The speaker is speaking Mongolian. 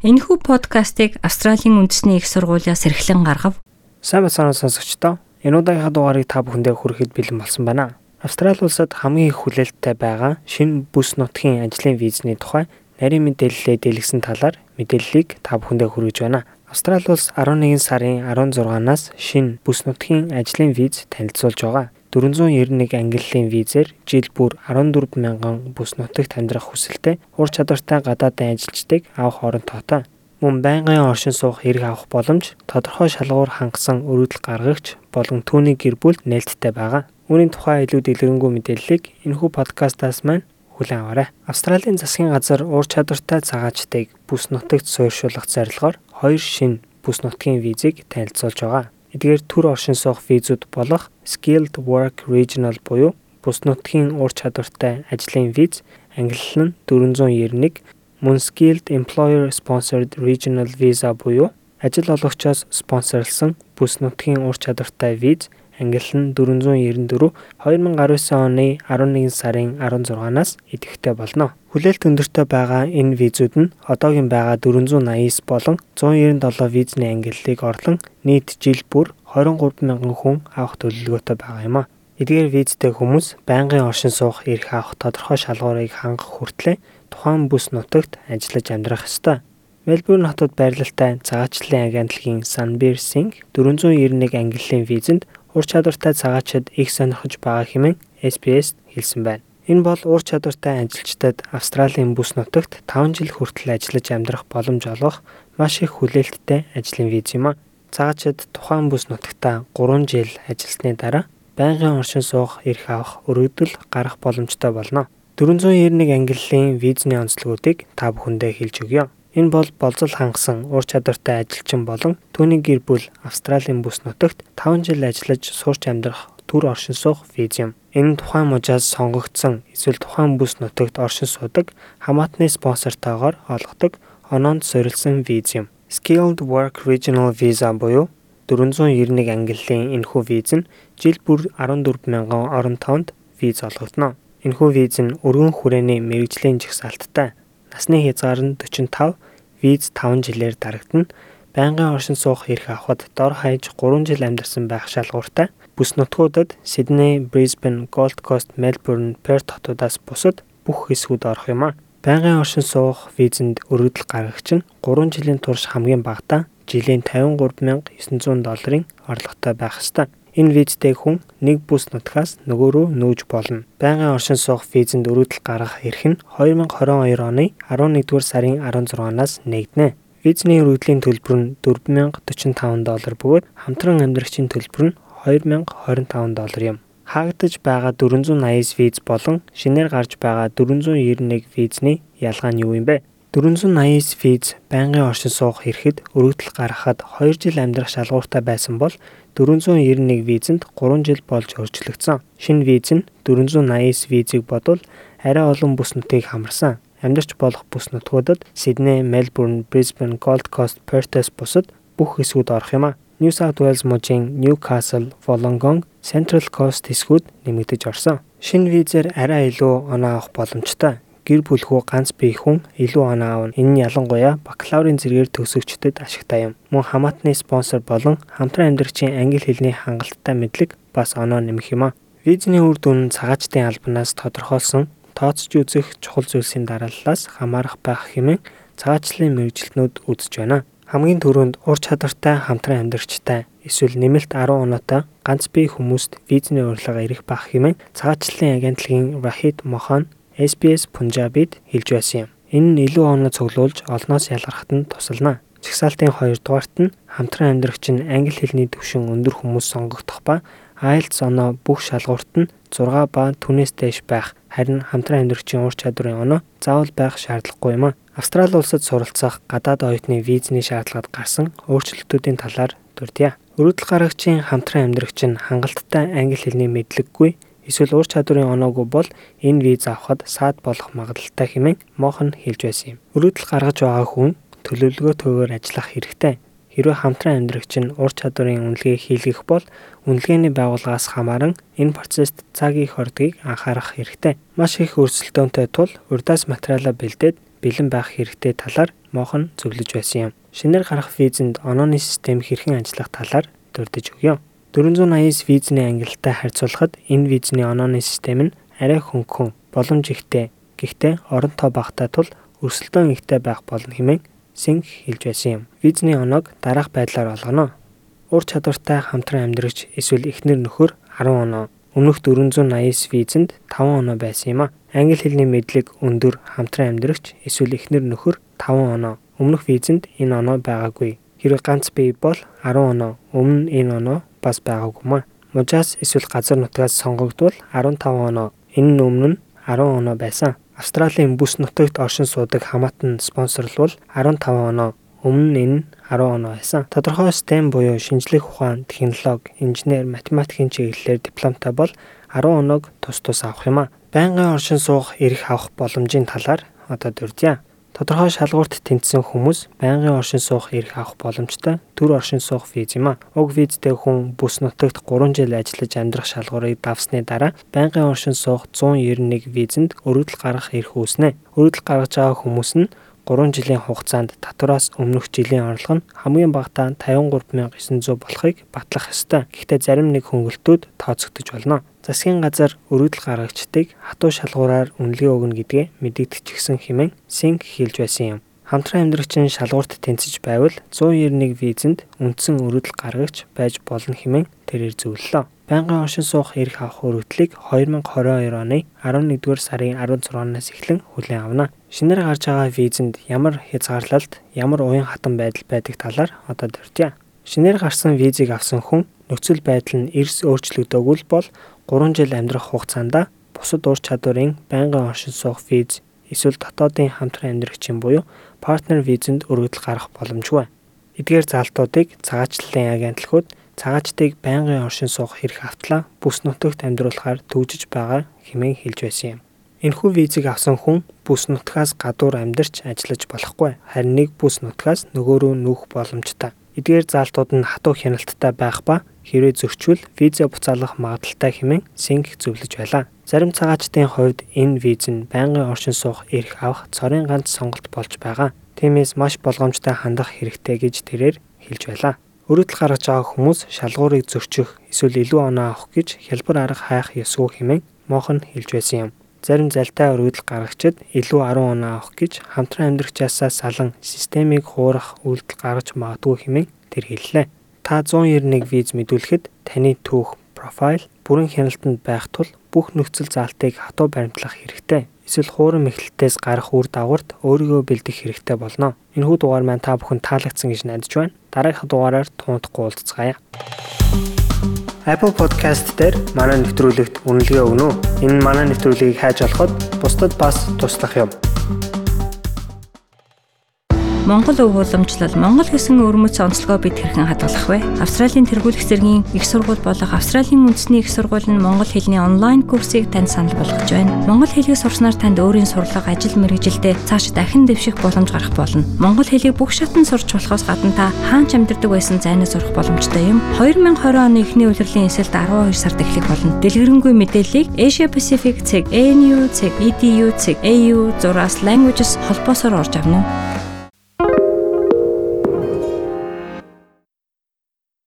Энэхүү подкастыг Австралийн үндэсний их сургуулиас эрхлэн гаргав. Сайн бацааны сонсогчдоо энэ удаагийн дугаарыг та бүхэндээ хүрэхэд бэлэн болсон байна. Австрали улсад хамгийн их хүлээлттэй байгаа шинэ бүс нутгийн ажлын визний тухай нарийн мэдээлэлээ дэлгэсэн талаар мэдээллийг та бүхэндээ хүргэж байна. Австрали улс 11 сарын 16-наас шинэ бүс нутгийн ажлын виз танилцуулж байгаа. 491 ангиллын визээр жил бүр 14 мянган бүс нутагт амьдрах хүсэлтэй ур чадвартай гадаадын ажилчдыг авах оронтойтой. Мөн байнгын оршин суух хэрэг авах боломж тодорхой шалгуур хангасан өрөөдөл гаргагч болон түүний гэр бүлд нээлттэй байгаа. Үүний тухай илүү дэлгэрэнгүй мэдээллийг энэхүү подкастаас маань хүлээн аваарай. Австралийн засгийн газар ур чадвартай цагаачдыг бүс нутагт суурьшуулах зорилгоор хоёр шинэ бүс нутгийн визийг танилцуулж байгаа. Эдгээр төр оршин суух визүүд болох Skilled Work Regional буюу бус нутгийн ур чадвартай ажлын виз ангиллал нь 491 мөн Skilled Employer Sponsored Regional Visa буюу ажил олгогчоос спонсорлсон бүс нутгийн ур чадвартай виз ангиллал нь 494 2019 оны 11 сарын 16-наас идэвхтэй болно. Хүлээлт өндөртэй байгаа энэ визүүд нь одоогийн байгаа 489 болон 197 визний ангиллалыг орлон нийт жил бүр 23 мянган хүн авах төлөвлөгөөтэй байгаа юм а. Эдгээр визтэй хүмүүс байнгын оршин суух эрх авах тодорхой шалгуурыг хангах хүртлээр тухайн бүс нутагт ажиллаж амьдрах ёстой. Мельбурн хотод байрлалтай цагаачлалын агентлагийн Sunbear Singh 491 ангиллалын визэнд ур чадвартай цагаачид их сонирхож байгаа хэмээн SBS хэлсэн байна. Энэ бол ур чадвартай ажилчдад Австралийн бүс нутагт 5 жил хүртэл ажиллаж амьдрах боломж олгох маш их хүлээлттэй ажлын виз юм а. Цагаачид тухайн бүс нутагтаа 3 жил ажилласны дараа байнгын оршин суух эрх авах өргөдөл гарах боломжтой болно. 491 ангиллалын визний онцлогуудыг та бүхэндээ хэлж өгье. Энэ бол болзол хангасан ур чадвартай ажилчин болон түүний гэр бүл Австралийн бүс нутагт 5 жил ажиллаж сурч амьдрах төр оршин суух виз юм. Энэ тухайн мужаас сонгогдсон эсвэл тухайн бүс нутагт оршин суудаг хамаатны спонсортойгоор олгодог оноонд суурилсан виз юм. Skilled Work Regional Visa буюу 491 ангиллалын энэхүү виз нь жил бүр 14 мянган орон тоонд виз олгогдно. Энэхүү виз нь өргөн хүрээний мэрэгжлийн жагсаалттай Насны хязгаар нь 45, виз 5 жилээр дарагдана. Байнгын оршин суух эрх авахд дор хаяж 3 жил амьдарсан байх шалгууртай. Бүс нутгуудад Сидней, Брисбен, Голд Кост, Мельбурн, Перт хотуудаас бусад бүх хэсгүүд орох юм а. Байнгын оршин суух визэнд өргөдөл гаргагч нь 3 жилийн турш хамгийн багадаа жилийн 53900 долларын орлоготой байх ёстой. Энэ визтэй хүн нэг бүс нутгаас нөгөө рүү нүүж болно. Байнгын оршин суух визэнд өрөөдөл гаргах эрх нь 2022 оны 11-р сарын 16-наас нэгдэнэ. Визний өргөдлийн төлбөр нь 4045 доллар бөгөөд хамтран амьдрагчийн төлбөр нь 2025 доллар юм. Хаагдаж байгаа 480 виз болон шинээр гарч байгаа 491 визний ялгаа нь юу юм бэ? 480 виз байнгын оршин суух эрхэд өргөдөл гаргахад 2 жил амьдрах шалгууртай байсан бол 491 визэнд 3 жил болж өөрчлөгдсөн. Шинэ виз нь 480 визийг бодвол арай олон бүс нутгийг хамарсан. Амьдарч болох бүс нутгуудад Сидней, Мельбурн, Брисбен, Голд Кост, Пертес бусад бүх хэсгүүд орох юм а. New South Wales мужийн Newcastle, Wollongong, Central Coast хэсгүүд нэмэгдэж орсон. Шинэ визээр арай илүү оноо авах боломжтой гэр бүлхүү ганц бие хүн илүү оноо аавна. Энэ нь ялангуяа бакалаврын зэрэгээр төгсөгчдөд ашигтай юм. Мөн хамаатны спонсор болон хамтран амьдрагчийн англи хэлний хангалттай мэдлэг бас оноо нэмэх юм а. Визний үр дүн цагаачдын албанаас тодорхойлсон тооцож үзэх чухал зүйлсийн дарааллаас хамаарах байх хэмээн цагаачлалын мэрэгжилтнүүд үзэж байна. Хамгийн түрүүнд ур чадвартай хамтран амьдрагчтай эсвэл нэмэлт 10 оноотой ганц бие хүмүүст визний урилга ирэх байх хэмээн цагаачлалын агентлагийн Вахид Мохон SBS Punjab-ид хэлж байсан юм. Энэ нь илүү оноо цуглуулж олноос ялгархад нь тусална. Чагсаалтын 2 дугаарт нь хамтран амьдрагч нь англи хэлний төвшин өндөр хүмүүс сонгогдох ба IELTS оноо бүх шалгуурт нь 6 ба түүнээс дээш байх харин хамтран амьдрагчийн ур чадварын оноо заавал байх шаардлагагүй юм а. Австрали улсад суралцах гадаад оюутны визний шаардлагад гарсан өөрчлөлтүүдийн талаар дурдъя. Өргөдөл гаргагчийн хамтран амьдрагч нь хангалттай англи хэлний мэдлэггүй эсвэл ур чадварын оноогүй бол энэ виз авахд саад болох магадлалтай хэмээн Мохон хэлж байсан юм. Өрөөдөл гаргаж байгаа хүн төлөвлөгөөтэйгээр ажиллах хэрэгтэй. Хэрвээ хамтран амьдрагч нь ур чадварын үнэлгээг хийлгэх бол үнэлгээний байгууллагаас хамааран энэ процесст цаг их ордгийг анхаарах хэрэгтэй. Маш их өрсөлдөөнтэй тул урдаас материалаа бэлдээд бэлэн байх хэрэгтэй талаар мохон зөвлөж байсан юм. Шинээр гарах визэнд онооны систем хэрхэн ажиллах талаар дурдж өгье. 480-с визний ангилалтай харьцуулахад энэ визний онооны систем нь арай хөнгөн, боломж ихтэй. Гэхдээ оронтой багтаа тул өрсөлдөөн ихтэй байх болно хэмээн Синг хэлж байсан юм. Визний оноог дараах байдлаар олгоно. Ур чадвартай хамтран амьдрагч эсвэл эхнэр нөхөр 10 оноо, өмнөх 480 визэнд 5 оноо байсан юм а. Англи хэлний мэдлэг өндөр хамтран амьдрагч эсвэл эхнэр нөхөр 5 оноо, өмнөх визэнд энэ оноо байгаагүй. Хэрэг ганц бие бол 10 оноо, өмнө энэ оноо бас байгаагүй маа. Мужаас эсвэл газар нутгаас сонгогдвол 15 оноо. Энэ нь өмнө нь 10 оноо байсан. Австралийн бүс нутагт оршин суудаг хамаатан спонсорлвол 15 оноо өмнө нь энэ 10 оноо байсан. Тодорхой STEM буюу шинжлэх ухаан, технологи, инженер, математикийн чиглэлээр дипломтой бол 10 оноог тус тус авах юм а. Байнгын оршин суух эрх авах боломжийн талаар одоо дурдъя. Тодорхой шалгуурт тэнцсэн хүмүүс байнгын оршин суух эрх авах боломжтой төр оршин суух виз юм а. Уг визтэй хүн бүс нутагт 3 жил ажиллаж амьдрах шалгуурыг давсны дараа байнгын оршин суух 191 визэнд өргөдөл гаргах эрх үүснэ. Өргөдөл гаргаж байгаа хүмүүс нь 3 жилийн хугацаанд татвараас өмнөх жилийн орлого нь хамгийн багадаа 53900 болохыг батлах ёстой. Гэхдээ зарим нэг хөнгөлтүүд тооцогдож болно. Засгийн газар өргөдөл гаргагчдыг хатуу шалгуураар үнэлгээ өгнө гэдгээ мэдэгдчихсэн хэмээн Синг хэлж байсан юм. Хамтран амьдрагчин шалгуурт тэнцэж байвал 191 визэнд үндсэн өргөдөл гаргагч байж болно хэмээн тэрээр зөвлөлөө. Байнгын оршин суух эрх авах өргөдлийг 2022 оны 11-р сарын 16-наас эхлэн хүлээн авна. Шинээр гарч байгаа визэнд ямар хязгаарлалт, ямар уян хатан байдал байдаг талаар одоо дурдъя. Шинээр гарсан визийг авсан хүн нөхцөл байдал нь эрс өөрчлөгдөөгүй бол 3 жил амьдрах хугацаанд бусад ур чадварын байнгын оршин суух виз эсвэл дотоодын хамтран амьдрагчийн буюу партнер визэнд өргөдөл гарах боломжгүй. Эдгээр залтуудыг цагаачлалын агентлагууд цагаачдыг байнгын оршин суух хэрэг автлаа бүс нутагт амьдруулахаар төвжиж байгаа хэмээн хэлж байсан юм. Энэхүү визийг авсан хүн бүс нутгаас гадуур амьдарч ажиллаж болохгүй. Харин нэг бүс нутгаас нөгөө рүү нүүх боломжтой. Эдгээр заалтууд нь хатуу хяналттай байх ба хэрвээ зөрчвөл виза буцаалгах магадaltaй хэмээн Синг зөвлөж байлаа. Зарим цагаачдын хувьд энэ виз нь байнгын оршин суух эрх авах цорын ганц сонголт болж байгаа. Тиймээс маш болгоомжтой хандах хэрэгтэй гэж тэрээр хэлж байлаа. Өрөдөл гаргаж байгаа хүмүүс шалгуурыг зөрчих эсвэл илүү оноо авах гэж хялбар арга хайх ёсгүй хэмээн мохон хэлж байсан юм зарим залтай өргөдөл гаргагчид илүү 10 оноо авах гэж хамтран амьдрагчаасаа салан системийг хуурах үйлдэл гаргаж магадгүй хэмээн тэр хэллээ. Та 191 виз мэдүүлэхэд таны түүх, профайл бүрэн хяналтанд байх тул бүх нөхцөл заалтыг хатуу баримтлах хэрэгтэй. Эсвэл хуурам эхлэлтээс гарах үр дагаварт өөрийгөө бэлдэх хэрэгтэй болно. Энэхүү дугаар маань та бүхэн таалагдсан гэж найдаж байна. Дараагийн дугаараар туунтахгүй уулзцаая. Apple Podcast дээр манай нэвтрүүлэгт үнэлгээ өгнө үү? Энэ манай нэвтрүүлгийг хайж олоход бусдад бас туслах юм. Монгол өв уламжлал Монгол гэсэн өрмөц онцлогоо бид хэрхэн хадгалах вэ? Австралийн тэргуулах зэргийн их сургууль болох Австралийн үндэсний их сургууль нь монгол хэлний онлайн курсыг танд санал болгож байна. Монгол хэлийг сурснаар танд өөрийн сурлага, ажил мэргэжилдээ цааш дахин дэвших боломж гарах болно. Монгол хэлийг бүх шатнд сурч болохоос гадна та хаанч амьдардаг байсан зайнаас сурах боломжтой юм. 2020 оны эхний улирлын эсэлд 12 сард эхлэх болно. Дэлгэрэнгүй мэдээллийг Asia Pacific цэг, ANU цэг, EDU цэг, AU зураас Languages холбоосоор орж авна уу?